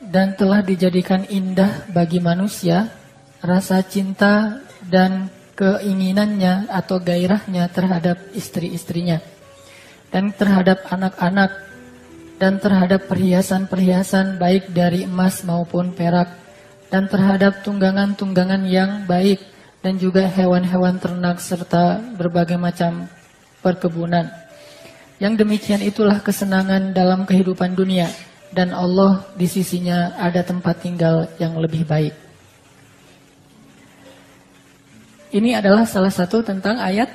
dan telah dijadikan indah bagi manusia rasa cinta dan keinginannya atau gairahnya terhadap istri-istrinya dan terhadap anak-anak dan terhadap perhiasan-perhiasan baik dari emas maupun perak dan terhadap tunggangan-tunggangan yang baik dan juga hewan-hewan ternak serta berbagai macam perkebunan. Yang demikian itulah kesenangan dalam kehidupan dunia dan Allah di sisinya ada tempat tinggal yang lebih baik. Ini adalah salah satu tentang ayat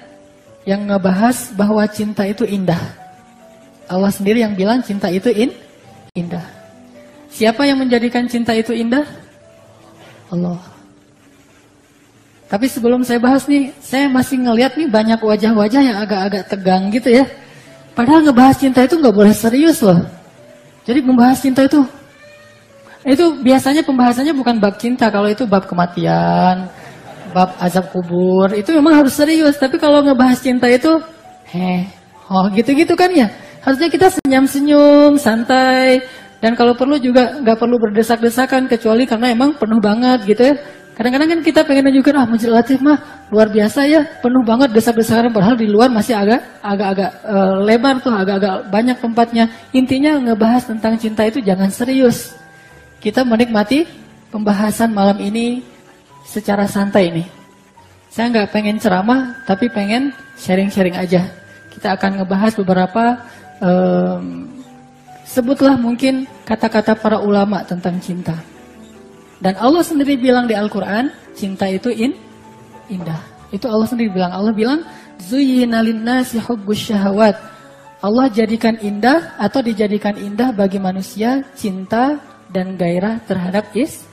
yang ngebahas bahwa cinta itu indah. Allah sendiri yang bilang cinta itu in, indah. Siapa yang menjadikan cinta itu indah? Allah. Tapi sebelum saya bahas nih, saya masih ngeliat nih banyak wajah-wajah yang agak-agak tegang gitu ya. Padahal ngebahas cinta itu nggak boleh serius loh. Jadi membahas cinta itu, itu biasanya pembahasannya bukan bab cinta, kalau itu bab kematian, bab azab kubur, itu memang harus serius. Tapi kalau ngebahas cinta itu, heh, oh gitu-gitu kan ya. Harusnya kita senyum-senyum, santai, dan kalau perlu juga nggak perlu berdesak-desakan, kecuali karena emang penuh banget gitu ya. Kadang-kadang kan kita pengen nunjukin, ah Masjid Latif mah luar biasa ya, penuh banget desak-desakan, padahal di luar masih agak agak-agak uh, lebar tuh, agak-agak banyak tempatnya. Intinya ngebahas tentang cinta itu jangan serius. Kita menikmati pembahasan malam ini secara santai nih. Saya nggak pengen ceramah, tapi pengen sharing-sharing aja. Kita akan ngebahas beberapa, um, sebutlah mungkin kata-kata para ulama tentang cinta. Dan Allah sendiri bilang di Al-Quran, cinta itu in, indah. Itu Allah sendiri bilang. Allah bilang, Zuyina linnasi hubbus syahwat. Allah jadikan indah atau dijadikan indah bagi manusia cinta dan gairah terhadap is,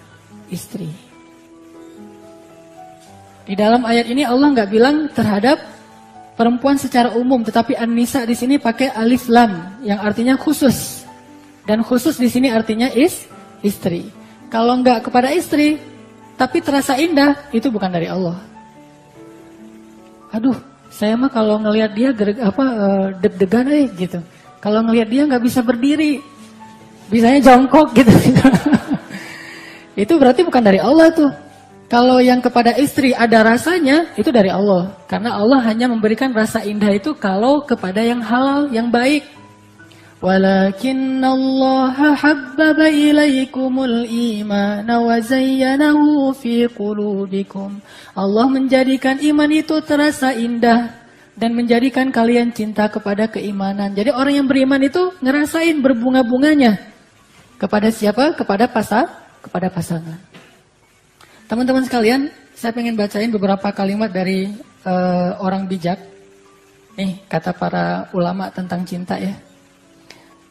istri. Di dalam ayat ini Allah nggak bilang terhadap perempuan secara umum, tetapi an-nisa di sini pakai alif lam yang artinya khusus. Dan khusus di sini artinya is istri. Kalau enggak kepada istri, tapi terasa indah, itu bukan dari Allah. Aduh, saya mah kalau ngelihat dia apa uh, deg-degan eh gitu. Kalau ngelihat dia nggak bisa berdiri, bisanya jongkok gitu. itu berarti bukan dari Allah tuh. Kalau yang kepada istri ada rasanya, itu dari Allah. Karena Allah hanya memberikan rasa indah itu kalau kepada yang halal, yang baik. ولكن الله حبب إليكم الإيمان وزينه في قلوبكم Allah menjadikan iman itu terasa indah dan menjadikan kalian cinta kepada keimanan. Jadi orang yang beriman itu ngerasain berbunga-bunganya kepada siapa? Kepada pasal, kepada pasangan. Teman-teman sekalian, saya pengen bacain beberapa kalimat dari uh, orang bijak. Nih kata para ulama tentang cinta ya.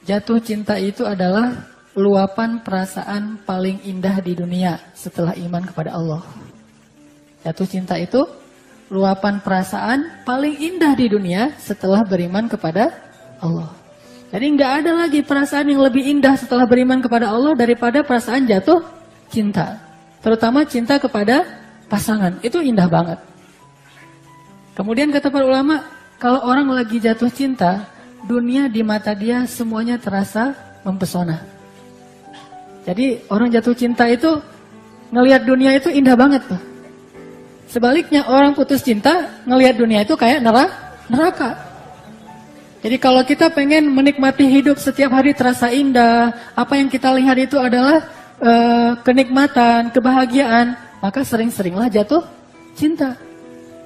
Jatuh cinta itu adalah luapan perasaan paling indah di dunia setelah iman kepada Allah. Jatuh cinta itu luapan perasaan paling indah di dunia setelah beriman kepada Allah. Jadi nggak ada lagi perasaan yang lebih indah setelah beriman kepada Allah daripada perasaan jatuh cinta. Terutama cinta kepada pasangan. Itu indah banget. Kemudian kata para ulama, kalau orang lagi jatuh cinta, dunia di mata dia semuanya terasa mempesona. Jadi orang jatuh cinta itu ngelihat dunia itu indah banget tuh. Sebaliknya orang putus cinta ngelihat dunia itu kayak neraka. Jadi kalau kita pengen menikmati hidup setiap hari terasa indah, apa yang kita lihat itu adalah uh, kenikmatan, kebahagiaan, maka sering-seringlah jatuh cinta.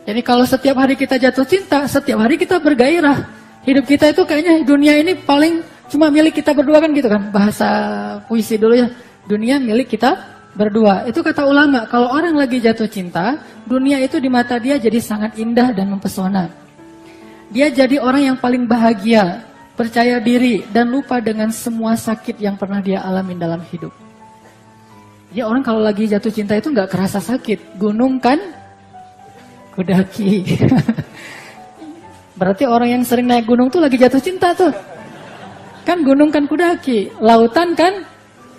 Jadi kalau setiap hari kita jatuh cinta, setiap hari kita bergairah. Hidup kita itu kayaknya dunia ini paling cuma milik kita berdua kan gitu kan. Bahasa puisi dulu ya. Dunia milik kita berdua. Itu kata ulama, kalau orang lagi jatuh cinta, dunia itu di mata dia jadi sangat indah dan mempesona. Dia jadi orang yang paling bahagia, percaya diri, dan lupa dengan semua sakit yang pernah dia alami dalam hidup. Ya orang kalau lagi jatuh cinta itu nggak kerasa sakit. Gunung kan kudaki. Berarti orang yang sering naik gunung tuh lagi jatuh cinta tuh. Kan gunung kan kudaki, lautan kan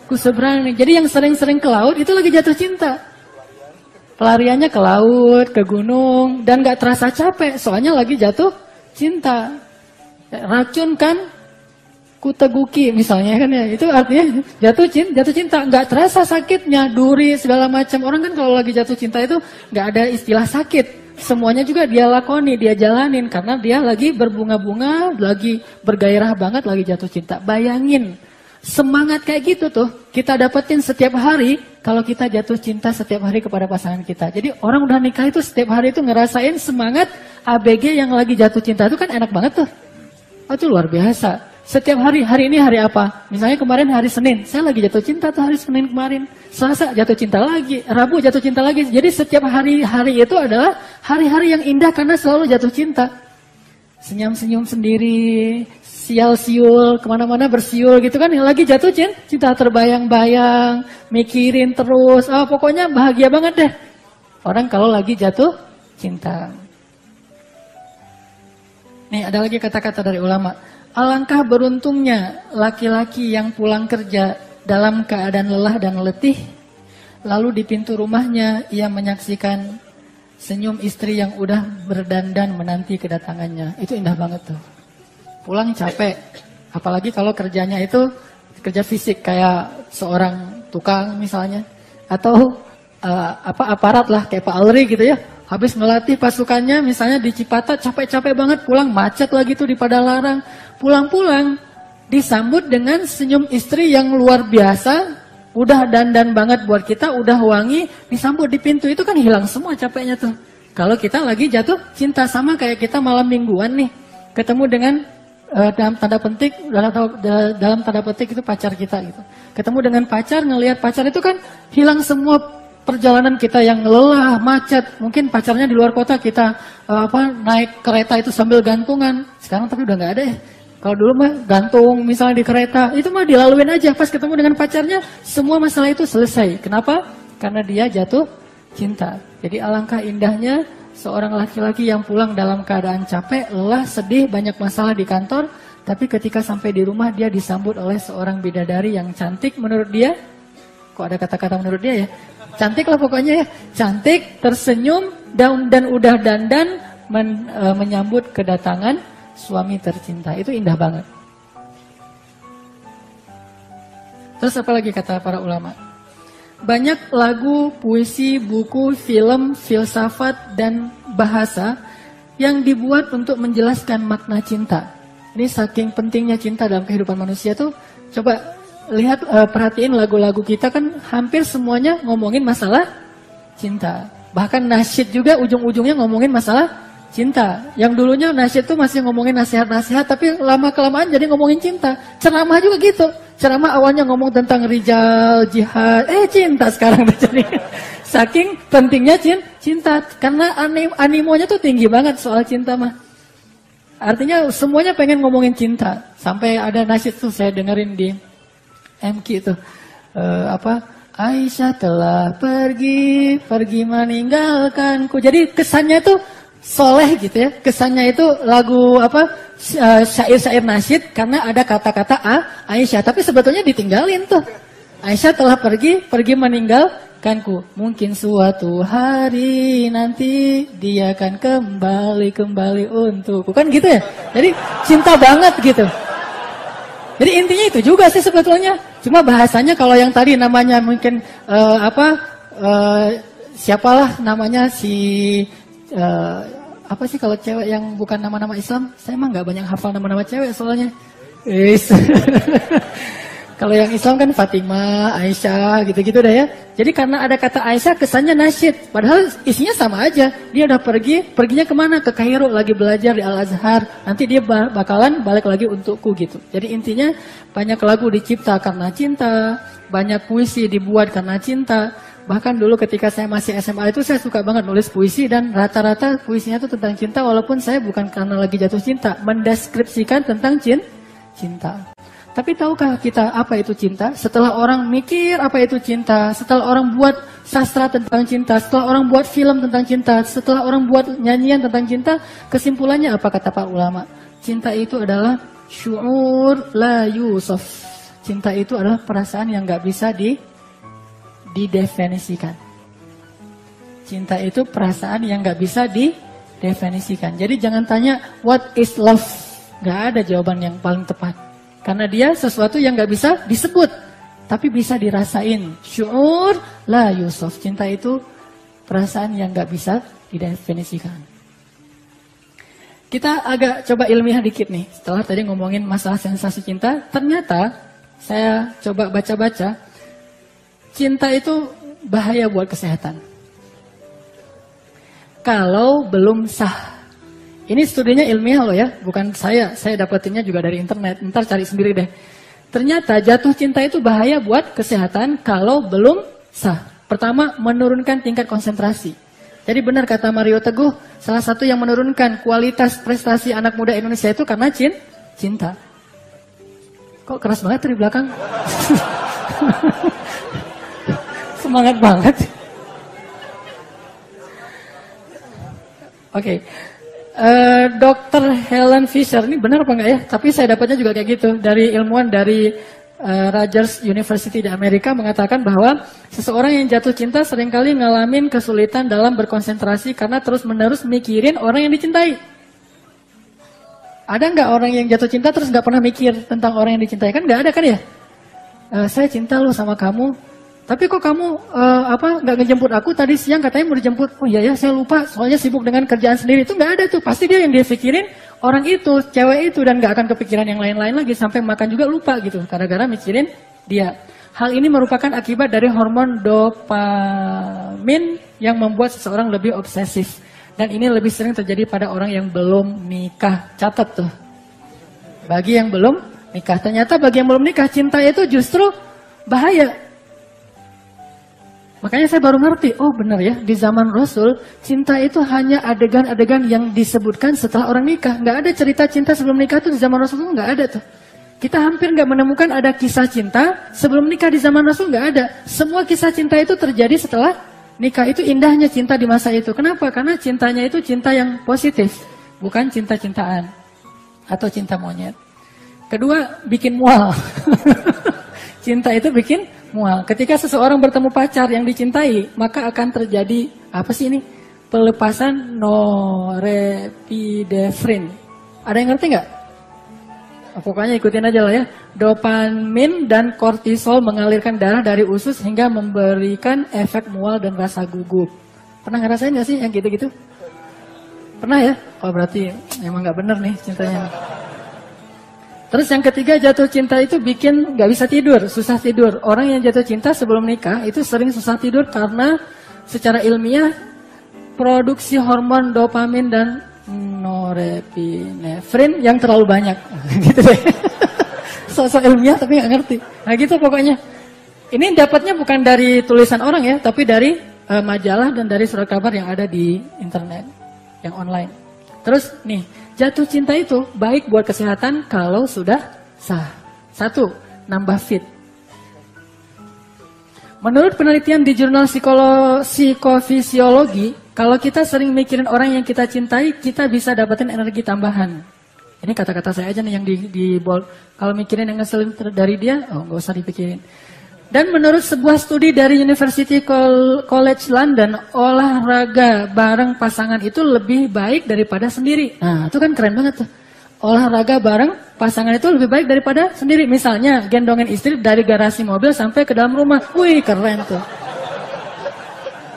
kuseberangi. Jadi yang sering-sering ke laut itu lagi jatuh cinta. Pelariannya ke laut, ke gunung, dan gak terasa capek, soalnya lagi jatuh cinta. Racun kan kuteguki misalnya kan ya itu artinya jatuh cinta jatuh cinta nggak terasa sakitnya duri segala macam orang kan kalau lagi jatuh cinta itu nggak ada istilah sakit semuanya juga dia lakoni dia jalanin. Karena dia lagi berbunga-bunga lagi bergairah banget lagi jatuh cinta. Bayangin semangat kayak gitu tuh kita dapetin setiap hari kalau kita jatuh cinta setiap hari kepada pasangan kita. Jadi orang udah nikah itu setiap hari itu ngerasain semangat ABG yang lagi jatuh cinta itu kan enak banget tuh. Itu luar biasa setiap hari, hari ini hari apa? Misalnya kemarin hari Senin, saya lagi jatuh cinta tuh hari Senin kemarin. Selasa jatuh cinta lagi, Rabu jatuh cinta lagi. Jadi setiap hari-hari itu adalah hari-hari yang indah karena selalu jatuh cinta. Senyum-senyum sendiri, sial-siul, ke mana-mana bersiul gitu kan. Yang lagi jatuh cinta, cinta terbayang-bayang, mikirin terus. Oh, pokoknya bahagia banget deh. Orang kalau lagi jatuh cinta. Nih ada lagi kata-kata dari ulama. Alangkah beruntungnya laki-laki yang pulang kerja dalam keadaan lelah dan letih, lalu di pintu rumahnya ia menyaksikan senyum istri yang udah berdandan menanti kedatangannya. Itu indah banget tuh. Pulang capek, apalagi kalau kerjanya itu kerja fisik kayak seorang tukang misalnya, atau uh, apa aparat lah kayak Pak Alri gitu ya. Habis melatih pasukannya misalnya di Cipata capek-capek banget pulang macet lagi tuh di Padalarang Pulang-pulang disambut dengan senyum istri yang luar biasa, udah dandan banget buat kita, udah wangi, disambut di pintu itu kan hilang semua capeknya tuh. Kalau kita lagi jatuh cinta sama kayak kita malam mingguan nih, ketemu dengan uh, dalam tanda petik dalam, dalam tanda petik itu pacar kita gitu. Ketemu dengan pacar, ngelihat pacar itu kan hilang semua perjalanan kita yang lelah, macet. Mungkin pacarnya di luar kota kita uh, apa naik kereta itu sambil gantungan. Sekarang tapi udah nggak ada ya. Kalau dulu mah gantung misalnya di kereta, itu mah dilaluin aja. Pas ketemu dengan pacarnya, semua masalah itu selesai. Kenapa? Karena dia jatuh cinta. Jadi alangkah indahnya seorang laki-laki yang pulang dalam keadaan capek, lelah, sedih, banyak masalah di kantor. Tapi ketika sampai di rumah dia disambut oleh seorang bidadari yang cantik menurut dia. Kok ada kata-kata menurut dia ya? Cantik lah pokoknya ya. Cantik, tersenyum, dan, dan udah dandan men, e, menyambut kedatangan suami tercinta. Itu indah banget. Terus apa lagi kata para ulama? Banyak lagu, puisi, buku, film, filsafat, dan bahasa yang dibuat untuk menjelaskan makna cinta. Ini saking pentingnya cinta dalam kehidupan manusia tuh, coba lihat uh, perhatiin lagu-lagu kita kan hampir semuanya ngomongin masalah cinta. Bahkan nasyid juga ujung-ujungnya ngomongin masalah cinta. Yang dulunya nasihat tuh masih ngomongin nasihat-nasihat, tapi lama kelamaan jadi ngomongin cinta. Ceramah juga gitu. Ceramah awalnya ngomong tentang rijal, jihad, eh cinta sekarang jadi. Saking pentingnya cinta, karena anim, animonya tuh tinggi banget soal cinta mah. Artinya semuanya pengen ngomongin cinta. Sampai ada nasihat tuh saya dengerin di MQ itu. Uh, apa? Aisyah telah pergi, pergi meninggalkanku. Jadi kesannya tuh soleh gitu ya. Kesannya itu lagu apa eh, syair-syair nasyid karena ada kata-kata A, Aisyah. Tapi sebetulnya ditinggalin tuh. Aisyah telah pergi, pergi meninggalkanku. Mungkin suatu hari nanti dia akan kembali, kembali untukku. Kan gitu ya. Jadi cinta banget gitu. Jadi intinya itu juga sih sebetulnya. Cuma bahasanya kalau yang tadi namanya mungkin uh, apa uh, siapalah namanya si uh, apa sih kalau cewek yang bukan nama-nama Islam? Saya emang nggak banyak hafal nama-nama cewek soalnya. Yes. kalau yang Islam kan Fatimah, Aisyah, gitu-gitu dah ya. Jadi karena ada kata Aisyah kesannya nasyid. Padahal isinya sama aja. Dia udah pergi, perginya ke mana? Ke Kairo lagi belajar di Al-Azhar. Nanti dia bakalan balik lagi untukku gitu. Jadi intinya banyak lagu dicipta karena cinta. Banyak puisi dibuat karena cinta Bahkan dulu ketika saya masih SMA itu saya suka banget nulis puisi dan rata-rata puisinya itu tentang cinta walaupun saya bukan karena lagi jatuh cinta, mendeskripsikan tentang cinta. Tapi tahukah kita apa itu cinta? Setelah orang mikir apa itu cinta, setelah orang buat sastra tentang cinta, setelah orang buat film tentang cinta, setelah orang buat nyanyian tentang cinta, kesimpulannya apa kata Pak ulama? Cinta itu adalah syu'ur la yusuf. Cinta itu adalah perasaan yang nggak bisa di didefinisikan. Cinta itu perasaan yang gak bisa didefinisikan. Jadi jangan tanya what is love. Gak ada jawaban yang paling tepat. Karena dia sesuatu yang nggak bisa disebut, tapi bisa dirasain. Syur la Yusuf. Cinta itu perasaan yang nggak bisa didefinisikan. Kita agak coba ilmiah dikit nih. Setelah tadi ngomongin masalah sensasi cinta, ternyata saya coba baca-baca, cinta itu bahaya buat kesehatan. Kalau belum sah. Ini studinya ilmiah loh ya, bukan saya. Saya dapetinnya juga dari internet. Ntar cari sendiri deh. Ternyata jatuh cinta itu bahaya buat kesehatan kalau belum sah. Pertama, menurunkan tingkat konsentrasi. Jadi benar kata Mario Teguh, salah satu yang menurunkan kualitas prestasi anak muda Indonesia itu karena cinta. Kok keras banget dari belakang? Semangat banget. Oke. Okay. Eh, Dr. Helen Fisher ini benar apa enggak ya? Tapi saya dapatnya juga kayak gitu dari ilmuwan dari uh, Rogers University di Amerika mengatakan bahwa seseorang yang jatuh cinta sering kali ngalamin kesulitan dalam berkonsentrasi karena terus-menerus mikirin orang yang dicintai. Ada nggak orang yang jatuh cinta terus nggak pernah mikir tentang orang yang dicintai kan nggak ada kan ya? Uh, saya cinta loh sama kamu, tapi kok kamu uh, apa nggak ngejemput aku tadi siang katanya mau dijemput? Oh iya ya saya lupa soalnya sibuk dengan kerjaan sendiri itu nggak ada tuh pasti dia yang dia pikirin orang itu cewek itu dan nggak akan kepikiran yang lain-lain lagi sampai makan juga lupa gitu gara-gara mikirin dia. Hal ini merupakan akibat dari hormon dopamin yang membuat seseorang lebih obsesif. Dan ini lebih sering terjadi pada orang yang belum nikah. Catat tuh. Bagi yang belum nikah. Ternyata bagi yang belum nikah, cinta itu justru bahaya. Makanya saya baru ngerti, oh benar ya, di zaman Rasul, cinta itu hanya adegan-adegan yang disebutkan setelah orang nikah. Nggak ada cerita cinta sebelum nikah tuh di zaman Rasul tuh nggak ada tuh. Kita hampir nggak menemukan ada kisah cinta sebelum nikah di zaman Rasul nggak ada. Semua kisah cinta itu terjadi setelah Nikah itu indahnya cinta di masa itu. Kenapa? Karena cintanya itu cinta yang positif, bukan cinta-cintaan atau cinta monyet. Kedua, bikin mual. cinta itu bikin mual. Ketika seseorang bertemu pacar yang dicintai, maka akan terjadi apa sih ini? Pelepasan norepinefrin. Ada yang ngerti nggak? Pokoknya ikutin aja lah ya. Dopamin dan kortisol mengalirkan darah dari usus hingga memberikan efek mual dan rasa gugup. Pernah ngerasain gak sih yang gitu-gitu? Pernah ya? Oh berarti emang gak bener nih cintanya. Terus yang ketiga jatuh cinta itu bikin gak bisa tidur, susah tidur. Orang yang jatuh cinta sebelum nikah itu sering susah tidur karena secara ilmiah produksi hormon dopamin dan norepinefrin yang terlalu banyak. gitu deh. Sosok ilmiah tapi nggak ngerti. Nah gitu pokoknya. Ini dapatnya bukan dari tulisan orang ya, tapi dari uh, majalah dan dari surat kabar yang ada di internet, yang online. Terus nih, jatuh cinta itu baik buat kesehatan kalau sudah sah. Satu, nambah fit. Menurut penelitian di jurnal psikofisiologi, kalau kita sering mikirin orang yang kita cintai, kita bisa dapetin energi tambahan. Ini kata-kata saya aja nih yang di, di bold. Kalau mikirin yang ngeselin dari dia, oh nggak usah dipikirin. Dan menurut sebuah studi dari University College London, olahraga bareng pasangan itu lebih baik daripada sendiri. Nah, itu kan keren banget tuh. Olahraga bareng pasangan itu lebih baik daripada sendiri. Misalnya, gendongin istri dari garasi mobil sampai ke dalam rumah. Wih, keren tuh.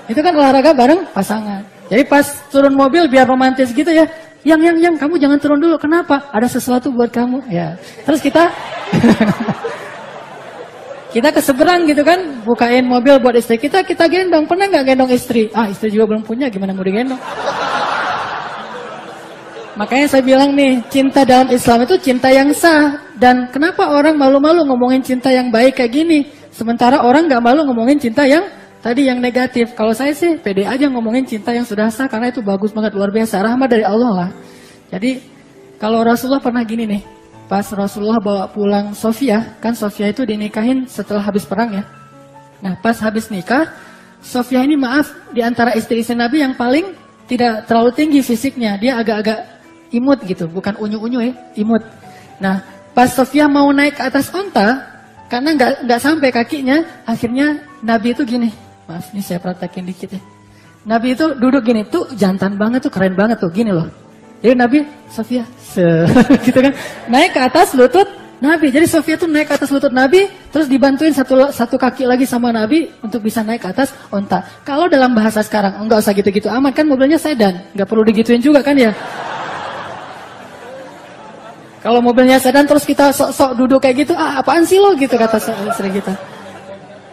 Itu kan olahraga bareng pasangan. Jadi pas turun mobil biar romantis gitu ya. Yang, yang, yang, kamu jangan turun dulu. Kenapa? Ada sesuatu buat kamu. Ya. Terus kita, kita ke seberang gitu kan, bukain mobil buat istri kita, kita gendong. Pernah nggak gendong istri? Ah, istri juga belum punya, gimana mau digendong? Makanya saya bilang nih, cinta dalam Islam itu cinta yang sah. Dan kenapa orang malu-malu ngomongin cinta yang baik kayak gini? Sementara orang nggak malu ngomongin cinta yang Tadi yang negatif, kalau saya sih pede aja ngomongin cinta yang sudah sah karena itu bagus banget luar biasa, rahmat dari Allah lah. Jadi kalau Rasulullah pernah gini nih, pas Rasulullah bawa pulang Sofia, kan Sofia itu dinikahin setelah habis perang ya. Nah pas habis nikah, Sofia ini maaf di antara istri-istri Nabi yang paling tidak terlalu tinggi fisiknya, dia agak-agak imut gitu, bukan unyu-unyu ya, imut. Nah pas Sofia mau naik ke atas onta, karena nggak nggak sampai kakinya, akhirnya Nabi itu gini, Maaf, ini saya praktekin dikit ya. Nabi itu duduk gini, tuh jantan banget tuh, keren banget tuh, gini loh. Jadi Nabi, Sofia, se gitu kan, naik ke atas lutut Nabi. Jadi Sofia tuh naik ke atas lutut Nabi, terus dibantuin satu satu kaki lagi sama Nabi untuk bisa naik ke atas onta. Kalau dalam bahasa sekarang, enggak usah gitu-gitu amat kan mobilnya sedan, nggak perlu digituin juga kan ya. Kalau mobilnya sedan terus kita sok-sok duduk kayak gitu, ah apaan sih lo gitu kata istri kita.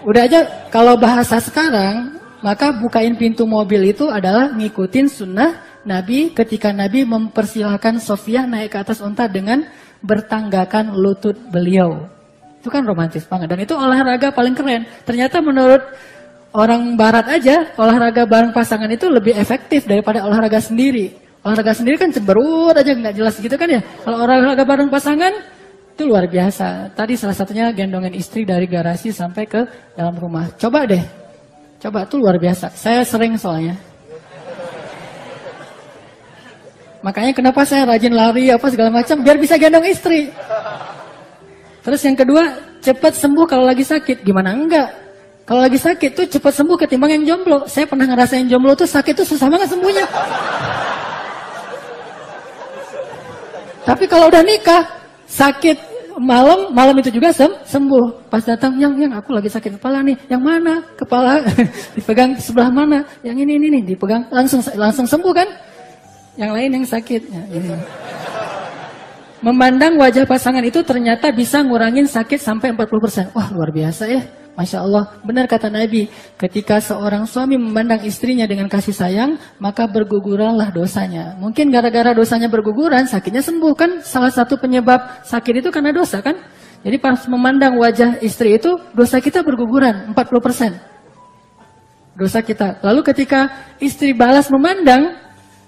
Udah aja kalau bahasa sekarang, maka bukain pintu mobil itu adalah ngikutin sunnah Nabi ketika Nabi mempersilahkan Sofia naik ke atas unta dengan bertanggakan lutut beliau. Itu kan romantis banget. Dan itu olahraga paling keren. Ternyata menurut orang barat aja, olahraga bareng pasangan itu lebih efektif daripada olahraga sendiri. Olahraga sendiri kan cemberut aja nggak jelas gitu kan ya. Kalau olahraga bareng pasangan itu luar biasa. Tadi salah satunya gendongin istri dari garasi sampai ke dalam rumah. Coba deh. Coba itu luar biasa. Saya sering soalnya. Makanya kenapa saya rajin lari apa segala macam biar bisa gendong istri. Terus yang kedua, cepat sembuh kalau lagi sakit. Gimana enggak? Kalau lagi sakit tuh cepat sembuh ketimbang yang jomblo. Saya pernah ngerasain jomblo tuh sakit tuh susah banget sembuhnya. Tapi kalau udah nikah, sakit malam, malam itu juga sem sembuh. Pas datang, yang yang aku lagi sakit kepala nih. Yang mana? Kepala dipegang sebelah mana? Yang ini ini nih dipegang langsung langsung sembuh kan? yang lain yang sakit. Ya, ini. Memandang wajah pasangan itu ternyata bisa ngurangin sakit sampai 40%. Wah luar biasa ya. Masya Allah, benar kata Nabi, ketika seorang suami memandang istrinya dengan kasih sayang, maka berguguranlah dosanya. Mungkin gara-gara dosanya berguguran, sakitnya sembuh kan? Salah satu penyebab sakit itu karena dosa kan? Jadi pas memandang wajah istri itu, dosa kita berguguran 40%. Dosa kita. Lalu ketika istri balas memandang,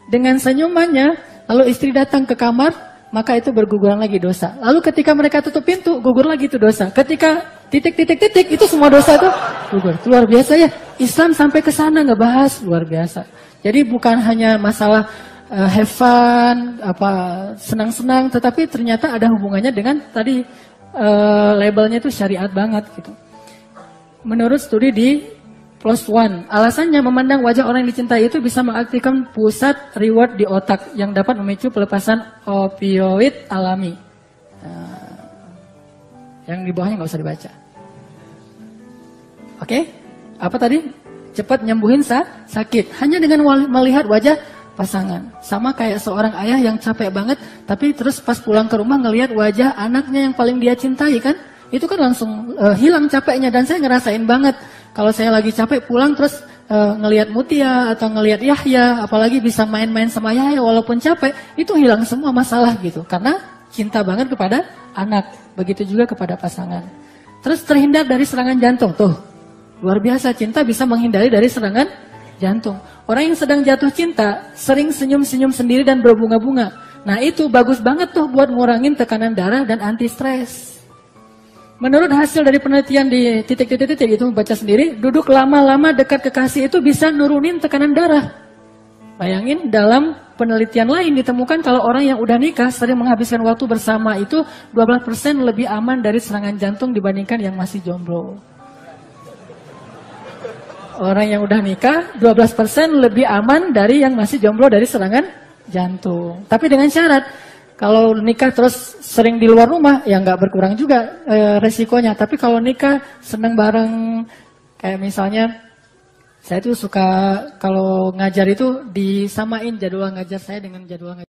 dengan senyumannya, lalu istri datang ke kamar, maka itu berguguran lagi dosa. Lalu ketika mereka tutup pintu, gugur lagi itu dosa. Ketika titik-titik-titik, itu semua dosa itu gugur. Luar biasa ya. Islam sampai ke sana ngebahas luar biasa. Jadi bukan hanya masalah uh, have fun, apa senang-senang, tetapi ternyata ada hubungannya dengan tadi uh, labelnya itu syariat banget gitu. Menurut studi di plus one. Alasannya memandang wajah orang yang dicintai itu bisa mengaktifkan pusat reward di otak yang dapat memicu pelepasan opioid alami. Yang di bawahnya nggak usah dibaca. Oke, okay? apa tadi? Cepat nyembuhin sa sakit. Hanya dengan melihat wajah pasangan. Sama kayak seorang ayah yang capek banget, tapi terus pas pulang ke rumah ngelihat wajah anaknya yang paling dia cintai kan? Itu kan langsung uh, hilang capeknya dan saya ngerasain banget kalau saya lagi capek pulang terus uh, ngelihat Mutia atau ngelihat Yahya, apalagi bisa main-main sama Yahya walaupun capek, itu hilang semua masalah gitu. Karena cinta banget kepada anak, begitu juga kepada pasangan. Terus terhindar dari serangan jantung tuh. Luar biasa cinta bisa menghindari dari serangan jantung. Orang yang sedang jatuh cinta sering senyum-senyum sendiri dan berbunga-bunga. Nah itu bagus banget tuh buat ngurangin tekanan darah dan anti stres. Menurut hasil dari penelitian di titik-titik-titik itu baca sendiri, duduk lama-lama dekat kekasih itu bisa nurunin tekanan darah. Bayangin dalam penelitian lain ditemukan kalau orang yang udah nikah sering menghabiskan waktu bersama itu 12% lebih aman dari serangan jantung dibandingkan yang masih jomblo. Orang yang udah nikah 12% lebih aman dari yang masih jomblo dari serangan jantung. Tapi dengan syarat kalau nikah terus sering di luar rumah, ya nggak berkurang juga e, resikonya. Tapi kalau nikah seneng bareng, kayak misalnya saya tuh suka kalau ngajar itu disamain jadwal ngajar saya dengan jadwal ngajar.